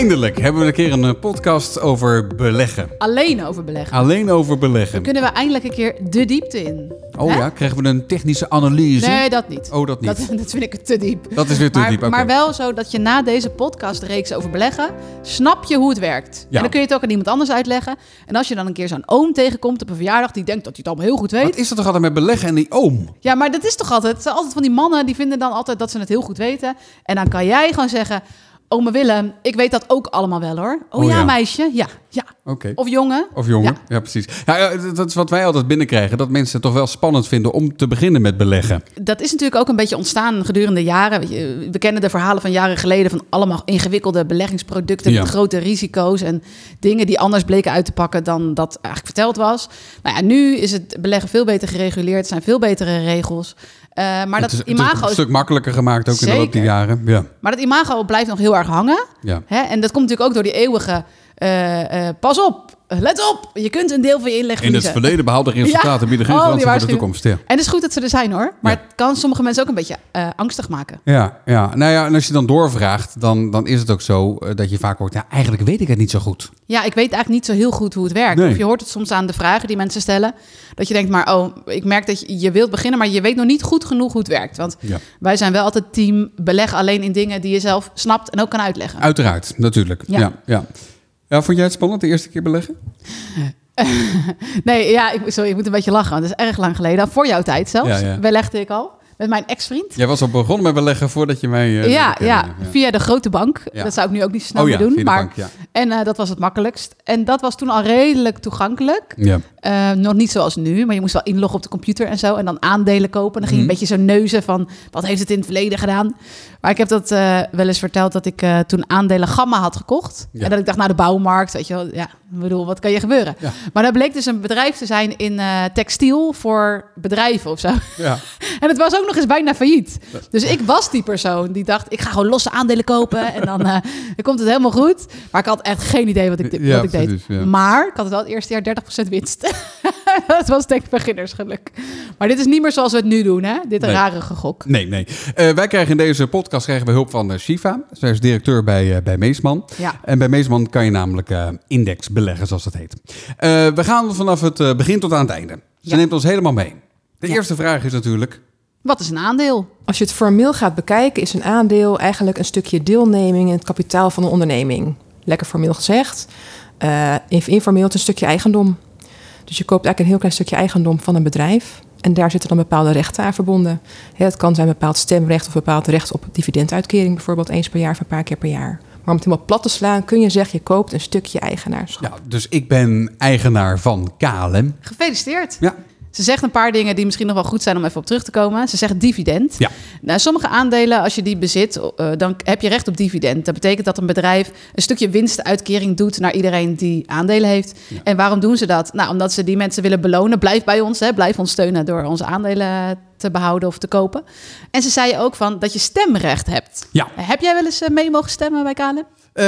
Eindelijk hebben we een keer een eh, podcast over beleggen. Alleen over beleggen. Alleen over beleggen. Kunnen we eindelijk een keer de diepte in? Oh Hè? ja, krijgen we een technische analyse? Nee, dat niet. Oh, dat niet. Dat, dat vind ik te diep. Dat is weer te maar, diep, maar wel zo dat je na deze podcastreeks over beleggen, snap je hoe het werkt. Ja. En dan kun je het ook aan iemand anders uitleggen. En als je dan een keer zo'n oom tegenkomt op een verjaardag die denkt dat hij het allemaal heel goed weet. Wat is dat toch altijd met beleggen en die oom? Ja, maar dat is toch altijd. Het zijn altijd van die mannen die vinden dan altijd dat ze het heel goed weten. En dan kan jij gewoon zeggen: Ome Willem, ik weet dat ook allemaal wel hoor. Oh, Oh, ja, ja. meisje. Ja, ja. Of jongen. Of jongen? Ja. Ja, precies. Ja, dat is wat wij altijd binnenkrijgen. Dat mensen het toch wel spannend vinden om te beginnen met beleggen. Dat is natuurlijk ook een beetje ontstaan gedurende jaren. We kennen de verhalen van jaren geleden van allemaal ingewikkelde beleggingsproducten Ja. met grote risico's en dingen die anders bleken uit te pakken dan dat eigenlijk verteld was. Nou ja, nu is het beleggen veel beter gereguleerd, er zijn veel betere regels. Eh, maar, het, dat is, het is imago, een stuk makkelijker gemaakt ook in de loop der jaren. Ja, maar dat imago blijft nog heel erg hangen. ja. Hè? En dat komt natuurlijk ook door die eeuwige pas op, let op, je kunt een deel van je inleg In het verliezen. verleden behaalde resultaten Ja. bieden geen Oh, garantie voor de toekomst. Ja. En het is goed dat ze er zijn hoor, maar Ja. het kan sommige mensen ook een beetje eh, angstig maken. Ja, ja, nou ja, en als je dan doorvraagt, dan, dan is het ook zo eh, dat je vaak hoort, ja, eigenlijk weet ik het niet zo goed. Ja, ik weet eigenlijk niet zo heel goed hoe het werkt. Nee. Of je hoort het soms aan de vragen die mensen stellen. Dat je denkt, maar oh, ik merk dat je, je wilt beginnen, maar je weet nog niet goed genoeg hoe het werkt. Want wij zijn wel altijd team beleg alleen in dingen die je zelf snapt en ook kan uitleggen. Uiteraard, natuurlijk. Ja. Ja. Ja, vond jij het spannend de eerste keer beleggen? Nee, ja, ik, sorry, ik moet een beetje lachen, want dat is erg lang geleden. Voor jouw tijd zelfs, Ja, ja. belegde ik al. Met mijn ex-vriend. Jij was al begonnen met beleggen voordat je mij... eh, ja, ja, via de grote bank. Ja. Dat zou ik nu ook niet snel Oh meer doen. maar, bank, ja. En eh, dat was het makkelijkst. En dat was toen al redelijk toegankelijk. Ja. Eh, nog niet zoals nu, maar je moest wel inloggen op de computer en zo. En dan aandelen kopen. En dan ging je Mhm. een beetje zo neuzen van, wat heeft het in het verleden gedaan? Maar ik heb dat wel eens verteld dat ik toen aandelen Gamma had gekocht. En dat ik dacht, nou de bouwmarkt, weet je wel. Ja, ik bedoel, wat kan je gebeuren? Ja. Maar dat bleek dus een bedrijf te zijn in textiel voor bedrijven of zo. Ja. En het was ook nog eens bijna failliet. Dus ik was die persoon die dacht, ik ga gewoon losse aandelen kopen. En dan, eh, dan komt het helemaal goed. Maar ik had echt geen idee wat ik, Ja, ik deed. ja. Maar ik had het wel het eerste jaar 30% winst. dat was denk ik beginnersgeluk. Maar dit is niet meer zoals we het nu doen, hè? Dit Nee. rare gegok. Nee, nee. Eh, wij krijgen in deze podcast krijgen we hulp van eh, Shiva. Zij is directeur bij, bij Meesman. Ja. En bij Meesman kan je namelijk index beleggen, zoals dat heet. We gaan vanaf het begin tot aan het einde. Ze Ja. neemt ons helemaal mee. De Ja. eerste vraag is natuurlijk... Wat is een aandeel? Als je het formeel gaat bekijken, is een aandeel eigenlijk een stukje deelneming in het kapitaal van een onderneming. Lekker formeel gezegd. Eh, in- informeel het een stukje eigendom. Dus je koopt eigenlijk een heel klein stukje eigendom van een bedrijf. En daar zitten dan bepaalde rechten aan verbonden. Hè, het kan zijn bepaald stemrecht of bepaald recht op dividenduitkering, bijvoorbeeld eens per jaar of een paar keer per jaar. Maar om het helemaal plat te slaan, kun je zeggen, je koopt een stukje eigenaarschap. Ja, dus ik ben eigenaar van KLM. Gefeliciteerd. Ja, Ze zegt een paar dingen die misschien nog wel goed zijn om even op terug te komen. Ze zegt dividend. Ja. Nou, sommige aandelen, als je die bezit, eh, dan heb je recht op dividend. Dat betekent dat een bedrijf een stukje winstuitkering doet naar iedereen die aandelen heeft. En waarom doen ze dat? Nou, omdat ze die mensen willen belonen. Blijf bij ons, hè. blijf ons steunen door onze aandelen te behouden of te kopen. En ze zei ook van dat je stemrecht hebt. Ja. Heb jij wel eens eh, mee mogen stemmen bij KLM? Eh,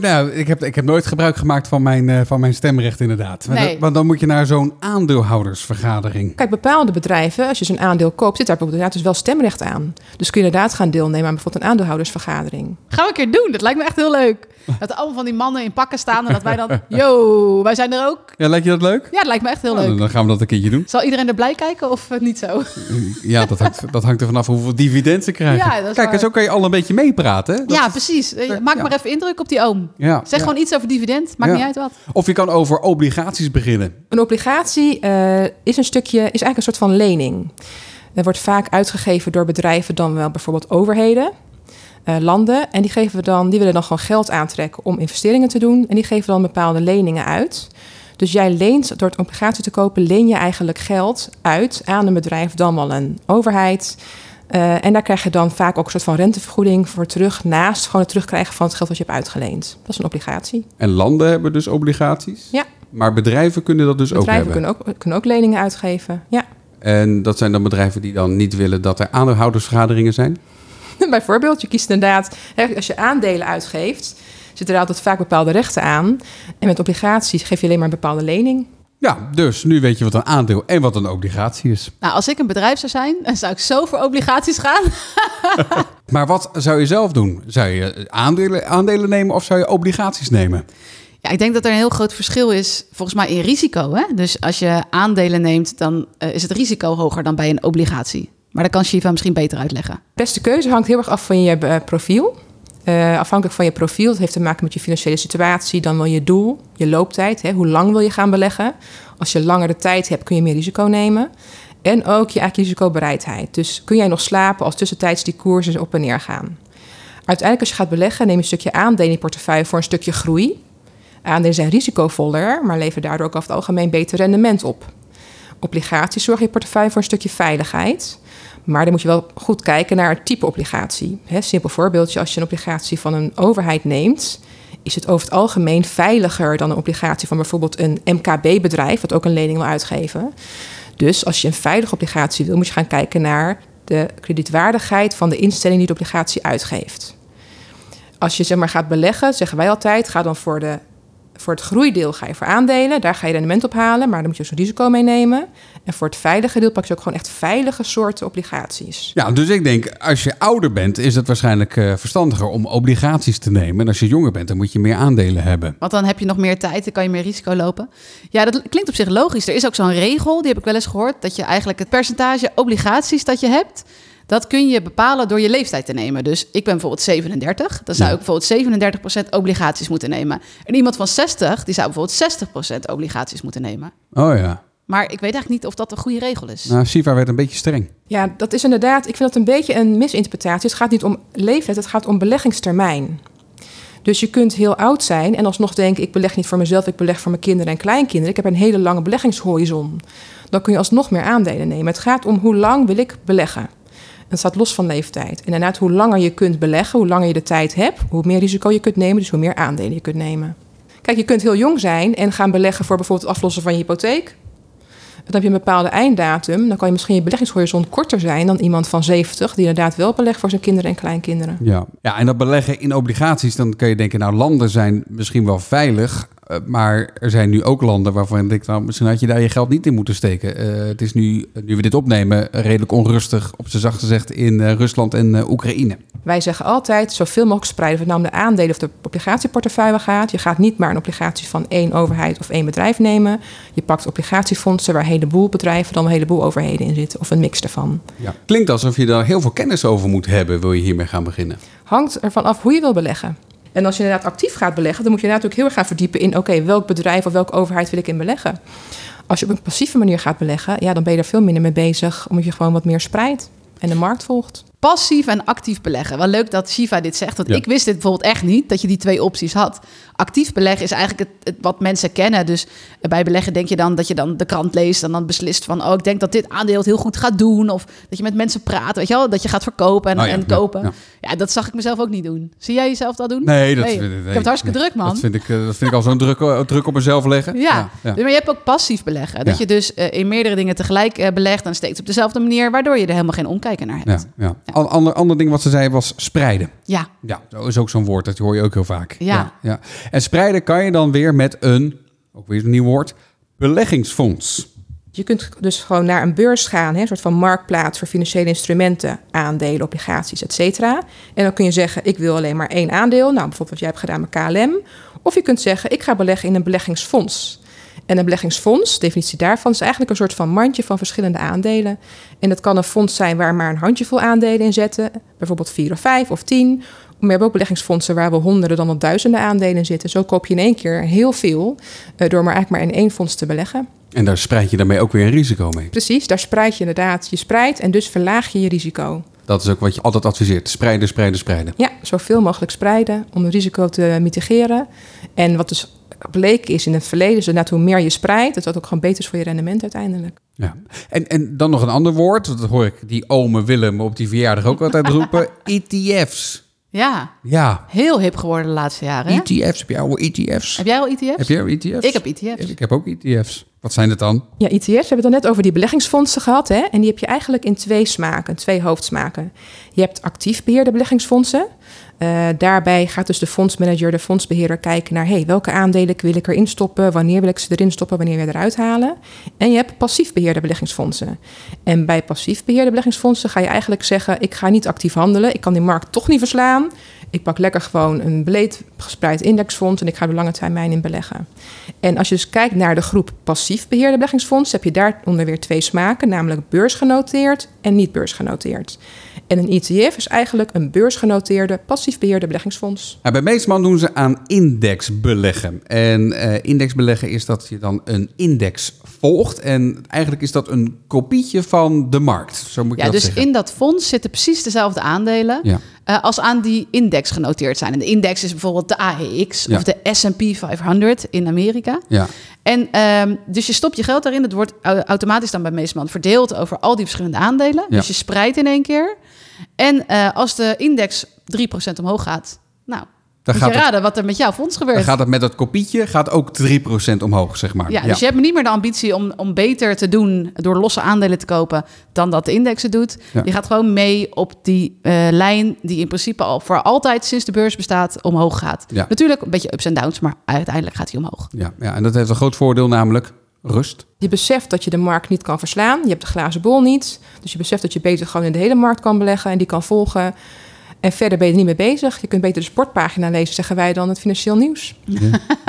nou, ik heb, ik heb nooit gebruik gemaakt van mijn, eh, van mijn stemrecht inderdaad. Want Nee. Want dan moet je naar zo'n aandeelhoudersvergadering. Kijk, bepaalde bedrijven, als je zo'n aandeel koopt, zit daar bijvoorbeeld inderdaad dus wel stemrecht aan. Dus kun je inderdaad gaan deelnemen aan bijvoorbeeld een aandeelhoudersvergadering. Gaan we een keer doen. Dat lijkt me echt heel leuk. Dat er allemaal van die mannen in pakken staan en dat wij dan... Yo, wij zijn er ook. Ja, lijkt je dat leuk? Ja, dat lijkt me echt heel Nou, leuk. dan gaan we dat een keertje doen. Zal iedereen er blij kijken of eh, niet zo? Ja, dat hangt, dat hangt er vanaf hoeveel dividend ze krijgen. Ja, dat is Kijk, en zo kan je al een beetje meepraten. ja, is- precies. Maak ja. maar even indruk op die oom. ja, Zeg ja. gewoon iets over dividend. Maakt Ja. niet uit wat. Of je kan over obligaties beginnen. Een obligatie eh, is een stukje, is eigenlijk een soort van lening. Dat wordt vaak uitgegeven door bedrijven, dan wel bijvoorbeeld overheden, eh, landen. En die, geven we dan, die willen dan gewoon geld aantrekken om investeringen te doen. En die geven dan bepaalde leningen uit. Dus jij leent, door het obligatie te kopen, leen je eigenlijk geld uit aan een bedrijf, dan wel een overheid. Eh, en daar krijg je dan vaak ook een soort van rentevergoeding voor terug, naast gewoon het terugkrijgen van het geld wat je hebt uitgeleend. Dat is een obligatie. En landen hebben dus obligaties. Ja. Maar bedrijven kunnen dat dus ook Bedrijven hebben. kunnen ook, kunnen ook leningen uitgeven. Ja. En dat zijn dan bedrijven die dan niet willen dat er aandeelhoudersvergaderingen zijn. Bijvoorbeeld, je kiest inderdaad, als je aandelen uitgeeft, zitten er altijd vaak bepaalde rechten aan. En met obligaties geef je alleen maar een bepaalde lening. Ja, dus nu weet je wat een aandeel en wat een obligatie is. Nou, als ik een bedrijf zou zijn, dan zou ik zo voor obligaties gaan. Maar wat zou je zelf doen? Zou je aandelen, aandelen nemen of zou je obligaties nemen? Ja, ik denk dat er een heel groot verschil is, volgens mij, in risico. Hè? Dus als je aandelen neemt, dan eh, is het risico hoger dan bij een obligatie. Maar dat kan Shiva misschien beter uitleggen. Beste keuze hangt heel erg af van je eh, profiel. Eh, afhankelijk van je profiel, dat heeft te maken met je financiële situatie, dan wel je doel, je looptijd. Hè, hoe lang wil je gaan beleggen? Als je langere tijd hebt, kun je meer risico nemen. En ook je eigen risicobereidheid. Dus kun jij nog slapen als tussentijds die koersen op en neer gaan? Uiteindelijk, als je gaat beleggen, neem je een stukje aandelen in je portefeuille voor een stukje groei. Aandelen zijn risicovoller, maar leveren daardoor ook over het algemeen beter rendement op. Obligaties zorgen in je portefeuille voor een stukje veiligheid. Maar dan moet je wel goed kijken naar het type obligatie. He, simpel voorbeeldje, als je een obligatie van een overheid neemt, is het over het algemeen veiliger dan een obligatie van bijvoorbeeld een MKB-bedrijf, wat ook een lening wil uitgeven. Dus als je een veilige obligatie wil, moet je gaan kijken naar de kredietwaardigheid van de instelling die de obligatie uitgeeft. Als je zeg maar gaat beleggen, zeggen wij altijd, ga dan voor de voor het groeideel ga je voor aandelen, daar ga je rendement op halen, maar dan moet je ook zo'n risico meenemen. En voor het veilige deel pak je ook gewoon echt veilige soorten obligaties. Ja, dus ik denk, als je ouder bent, is het waarschijnlijk eh, verstandiger om obligaties te nemen. En als je jonger bent, dan moet je meer aandelen hebben. Want dan heb je nog meer tijd, dan kan je meer risico lopen. Ja, dat klinkt op zich logisch. Er is ook zo'n regel, die heb ik wel eens gehoord, dat je eigenlijk het percentage obligaties dat je hebt, dat kun je bepalen door je leeftijd te nemen. Dus ik ben bijvoorbeeld 37. Dan zou Ja. ik bijvoorbeeld 37% obligaties moeten nemen. En iemand van 60, die zou bijvoorbeeld 60% obligaties moeten nemen. Oh ja. Maar ik weet eigenlijk niet of dat een goede regel is. Nou, Siva werd een beetje streng. Ja, dat is inderdaad, ik vind dat een beetje een misinterpretatie. Het gaat niet om leeftijd, het gaat om beleggingstermijn. Dus je kunt heel oud zijn en alsnog denken: ik beleg niet voor mezelf, ik beleg voor mijn kinderen en kleinkinderen. Ik heb een hele lange beleggingshorizon. Dan kun je alsnog meer aandelen nemen. Het gaat om hoe lang wil ik beleggen. En staat los van leeftijd. En inderdaad, hoe langer je kunt beleggen, hoe langer je de tijd hebt, hoe meer risico je kunt nemen, dus hoe meer aandelen je kunt nemen. Kijk, je kunt heel jong zijn en gaan beleggen voor bijvoorbeeld het aflossen van je hypotheek. Dan heb je een bepaalde einddatum. Dan kan je misschien je beleggingshorizon korter zijn dan iemand van 70, die inderdaad wel belegt voor zijn kinderen en kleinkinderen. Ja. ja, en dat beleggen in obligaties, dan kun je denken, nou, landen zijn misschien wel veilig. Eh, maar er zijn nu ook landen waarvan denkt, nou, misschien had je daar je geld niet in moeten steken. Eh, het is nu, nu we dit opnemen, redelijk onrustig, op zijn zacht gezegd, in eh, Rusland en Oekraïne. Wij zeggen altijd zoveel mogelijk spreiden. Of het nou om de aandelen of de obligatieportefeuille gaat. Je gaat niet maar een obligatie van één overheid of één bedrijf nemen. Je pakt obligatiefondsen waar een heleboel bedrijven dan een heleboel overheden in zitten. Of een mix daarvan. Ja. Klinkt alsof je daar heel veel kennis over moet hebben, wil je hiermee gaan beginnen. Hangt ervan af hoe je wil beleggen. En als je inderdaad actief gaat beleggen, dan moet je ook heel erg gaan verdiepen in: oké, welk bedrijf of welke overheid wil ik in beleggen? Als je op een passieve manier gaat beleggen, ja, dan ben je er veel minder mee bezig, omdat je gewoon wat meer spreidt en de markt volgt. Passief en actief beleggen. Wel leuk dat Shiva dit zegt. Want Ja. ik wist dit bijvoorbeeld echt niet, dat je die twee opties had. Actief beleggen is eigenlijk het, het wat mensen kennen. Dus bij beleggen denk je dan dat je dan de krant leest... en dan beslist van, oh, ik denk dat dit aandeel het heel goed gaat doen. Of dat je met mensen praat, weet je wel? Dat je gaat verkopen en, Oh ja, en kopen. ja. Ja, dat zag ik mezelf ook niet doen. Zie jij jezelf dat doen? Nee, dat, Nee, vind- ik heb het hartstikke druk, man. Dat vind ik, eh, dat vind ik al zo'n druk, eh, druk op mezelf leggen. Ja, maar je hebt ook passief beleggen. Dat je dus eh, in meerdere dingen tegelijk belegt... en steeds op dezelfde manier... waardoor je er helemaal geen omkijken naar hebt. Ja, Ander, ander ding wat ze zei was spreiden. Ja, Ja, dat is ook zo'n woord, dat hoor je ook heel vaak. Ja. ja. En spreiden kan je dan weer met een, ook weer een nieuw woord, beleggingsfonds. Je kunt dus gewoon naar een beurs gaan, hè, een soort van marktplaats voor financiële instrumenten, aandelen, obligaties, et cetera. En dan kun je zeggen, ik wil alleen maar één aandeel. Nou, bijvoorbeeld wat jij hebt gedaan met KLM. Of je kunt zeggen, ik ga beleggen in een beleggingsfonds. En een beleggingsfonds, de definitie daarvan, is eigenlijk een soort van mandje van verschillende aandelen. En dat kan een fonds zijn waar maar een handjevol aandelen in zetten. Bijvoorbeeld vier of vijf of tien. Maar we hebben ook beleggingsfondsen waar wel honderden dan wel duizenden aandelen in zitten. Zo koop je in één keer heel veel eh, door maar eigenlijk maar in één fonds te beleggen. En daar spreid je daarmee ook weer een risico mee. Precies, daar spreid je inderdaad je spreidt en dus verlaag je je risico. Dat is ook wat je altijd adviseert. Spreiden, spreiden, spreiden. Ja, zoveel mogelijk spreiden om het risico te mitigeren. En wat dus bleek is in het verleden, dat hoe meer je spreidt, dat dat ook gewoon beter is voor je rendement uiteindelijk. Ja. En, en dan nog een ander woord. Dat hoor ik die ome Willem op die verjaardag ook altijd roepen. ETF's. ja. Ja, Heel hip geworden de laatste jaren. hè? ETF's. Heb jij al ETF's? Heb jij al ETF's? Heb jij al ETF's? Ik heb ETF's. Ik heb ook ETF's. Wat zijn het dan? Ja, ETF's, we hebben het net over die beleggingsfondsen gehad. Hè? En die heb je eigenlijk in twee smaken, twee hoofdsmaken. Je hebt actief beheerde beleggingsfondsen. Eh, daarbij gaat dus de fondsmanager, de fondsbeheerder kijken naar... Hey, welke aandelen wil ik erin stoppen? Wanneer wil ik ze erin stoppen? Wanneer wil ik eruit halen? En je hebt passief beheerde beleggingsfondsen. En bij passief beheerde beleggingsfondsen ga je eigenlijk zeggen... ik ga niet actief handelen, ik kan die markt toch niet verslaan... Ik pak lekker gewoon een breed gespreid indexfonds en ik ga er lange termijn in beleggen. En als je dus kijkt naar de groep passief beheerde beleggingsfondsen, heb je daaronder weer twee smaken, namelijk beursgenoteerd en niet beursgenoteerd. En een ETF is eigenlijk een beursgenoteerde passief beheerde beleggingsfonds. Ja, bij Meesman doen ze aan indexbeleggen. En uh, indexbeleggen is dat je dan een index volgt. En eigenlijk is dat een kopietje van de markt. Zo moet je ja, dat dus zeggen. in dat fonds zitten precies dezelfde aandelen Ja. Eh, als aan die index genoteerd zijn. En de index is bijvoorbeeld de AEX Ja. of de S&P 500 in Amerika. Ja. En ehm, dus je stopt je geld daarin. Het wordt au- automatisch dan bij Meesman verdeeld over al die verschillende aandelen. Ja. Dus je spreidt in één keer. En eh, als de index 3% omhoog gaat, nou, Dan moet gaat, je het, raden wat er met jouw fonds gebeurt. dan gaat het met dat kopietje gaat ook 3% omhoog, zeg maar. ja, dus je hebt niet meer de ambitie om, om beter te doen door losse aandelen te kopen dan dat de index het doet. Ja. Je gaat gewoon mee op die eh, lijn die in principe al voor altijd sinds de beurs bestaat omhoog gaat. Ja. Natuurlijk een beetje ups en downs, maar uiteindelijk gaat hij omhoog. Ja, ja, en dat heeft een groot voordeel, namelijk rust. Je beseft dat je de markt niet kan verslaan. Je hebt de glazen bol niet. Dus je beseft dat je beter gewoon in de hele markt kan beleggen en die kan volgen. En verder ben je er niet mee bezig. Je kunt beter de sportpagina lezen, zeggen wij dan het financieel nieuws.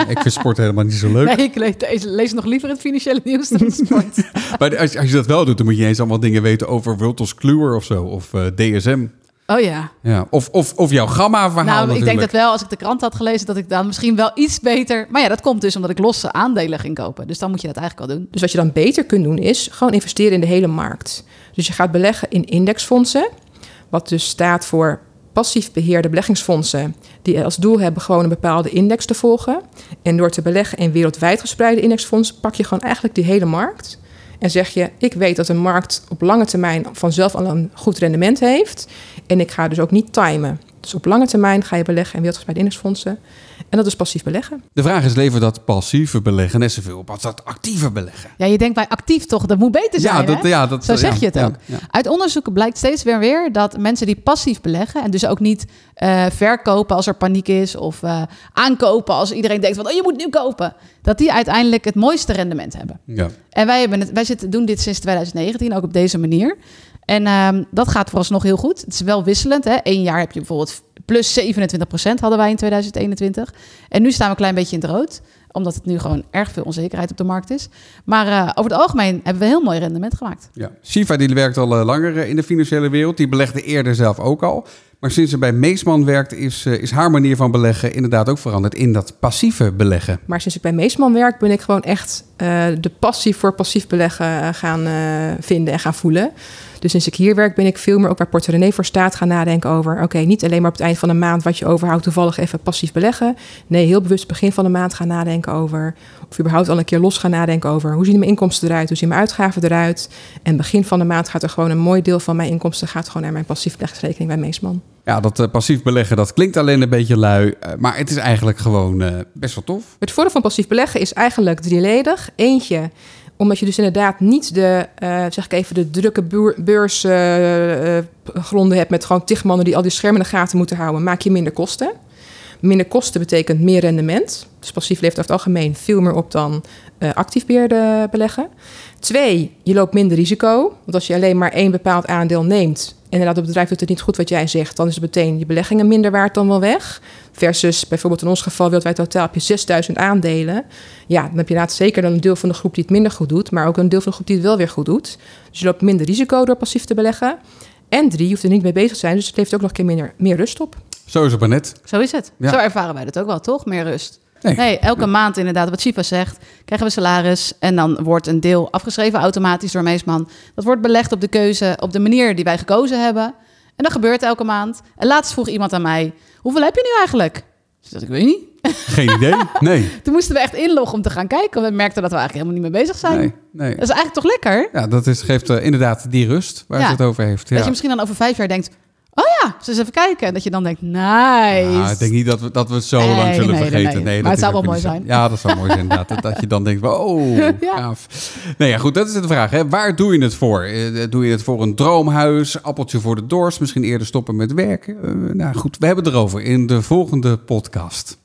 Ik vind sport helemaal niet zo leuk. Nee, ik lees, lees nog liever het financiële nieuws dan het sport. Maar als, als je dat wel doet, dan moet je eens allemaal dingen weten over Wultos Kluwer of zo. Of eh, DSM. Oh ja. Ja. Of, of, of jouw gamma-verhaal Nou, ik denk dat wel, als ik de krant had gelezen, dat ik dan misschien wel iets beter... Maar ja, dat komt dus omdat ik losse aandelen ging kopen. Dus dan moet je dat eigenlijk wel doen. Dus wat je dan beter kunt doen is gewoon investeren in de hele markt. Dus je gaat beleggen in indexfondsen, wat dus staat voor passief beheerde beleggingsfondsen die als doel hebben gewoon een bepaalde index te volgen. En door te beleggen in wereldwijd gespreide indexfondsen pak je gewoon eigenlijk die hele markt. En zeg je, ik weet dat een markt op lange termijn vanzelf al een goed rendement heeft. En ik ga dus ook niet timen. Dus op lange termijn ga je beleggen in indexfondsen. En dat is passief beleggen. De vraag is, levert dat passieve beleggen net zoveel op als dat actieve beleggen? Ja, je denkt bij actief toch, dat moet beter zijn, ja, hè? dat, ja, dat, Zo zeg ja, je het ja, ook. ja. Uit onderzoeken blijkt steeds weer weer dat mensen die passief beleggen... en dus ook niet eh, verkopen als er paniek is... of eh, aankopen als iedereen denkt van... oh, je moet nu kopen. Dat die uiteindelijk het mooiste rendement hebben. Ja. En wij, hebben het, wij zitten, doen dit sinds 2019, ook op deze manier. En ehm, dat gaat vooralsnog heel goed. Het is wel wisselend. Hè? Eén jaar heb je bijvoorbeeld plus 27% hadden wij in 2021. En nu staan we een klein beetje in het rood. Omdat het nu gewoon erg veel onzekerheid op de markt is. Maar eh, over het algemeen hebben we een heel mooi rendement gemaakt. Ja. Shiva die werkt al eh, langer eh, in de financiële wereld. Die belegde eerder zelf ook al. Maar sinds ze bij Meesman werkt, is, eh, is haar manier van beleggen inderdaad ook veranderd in dat passieve beleggen. Maar sinds ik bij Meesman werk, ben ik gewoon echt eh, de passie voor passief beleggen eh, gaan vinden en gaan voelen. Dus sinds ik hier werk, ben ik veel meer ook waar portemonnee voor staat gaan nadenken over. Oké, niet alleen maar op het eind van de maand wat je overhoudt, toevallig even passief beleggen. Nee, heel bewust begin van de maand gaan nadenken over. Of überhaupt al een keer los gaan nadenken over hoe zien mijn inkomsten eruit, hoe zien mijn uitgaven eruit. En begin van de maand gaat er gewoon een mooi deel van mijn inkomsten gaat gewoon naar mijn passief beleggingsrekening bij Meesman. Ja, dat eh, passief beleggen, dat klinkt alleen een beetje lui. eh, maar het is eigenlijk gewoon eh, best wel tof. Het voordeel van passief beleggen is eigenlijk drieledig. Eentje, omdat je dus inderdaad niet de, zeg ik even, de drukke beursgronden hebt met gewoon tig mannen die al die schermen in de gaten moeten houden, maak je minder kosten. Minder kosten betekent meer rendement. Dus passief levert over het algemeen veel meer op dan actief beheerde beleggen. Twee, je loopt minder risico. Want als je alleen maar één bepaald aandeel neemt... en inderdaad het bedrijf doet het niet goed wat jij zegt... dan is het meteen je beleggingen minder waard dan wel weg. Versus bijvoorbeeld in ons geval wereldwijd totaal heb je 6000 aandelen. Ja, dan heb je inderdaad zeker dan een deel van de groep die het minder goed doet... maar ook een deel van de groep die het wel weer goed doet. Dus je loopt minder risico door passief te beleggen. En drie, je hoeft er niet mee bezig te zijn... dus het levert ook nog een keer minder, meer rust op. Zo is het maar net. Zo is het. Ja. Zo ervaren wij dat ook wel, toch? Meer rust. Nee. Nee, elke maand inderdaad, wat Shiva zegt, krijgen we salaris. En dan wordt een deel afgeschreven automatisch door Meesman. Dat wordt belegd op de keuze, op de manier die wij gekozen hebben. En dat gebeurt elke maand. En laatst vroeg iemand aan mij, hoeveel heb je nu eigenlijk? Dus dat ik weet niet. Geen idee? Nee. Toen moesten we echt inloggen om te gaan kijken. Want we merkten dat we eigenlijk helemaal niet mee bezig zijn. Nee. nee. Dat is eigenlijk toch lekker? Ja, dat is, geeft eh, inderdaad die rust waar Ja. ze het over heeft. Dat Ja. je misschien dan over vijf jaar denkt... oh ja, dus even kijken. En dat je dan denkt, nice. Ja, ik denk niet dat we, dat we het zo Nee, lang zullen nee, nee, vergeten. nee. Maar dat het zou wel mooi zijn. Ja, dat zou mooi zijn inderdaad. Dat, dat je dan denkt, oh, Ja. gaaf. Nee, ja, goed, dat is de vraag. Hè. Waar doe je het voor? Eh, Doe je het voor een droomhuis, appeltje voor de dorst, misschien eerder stoppen met werken? Eh, nou goed, we hebben het erover in de volgende podcast.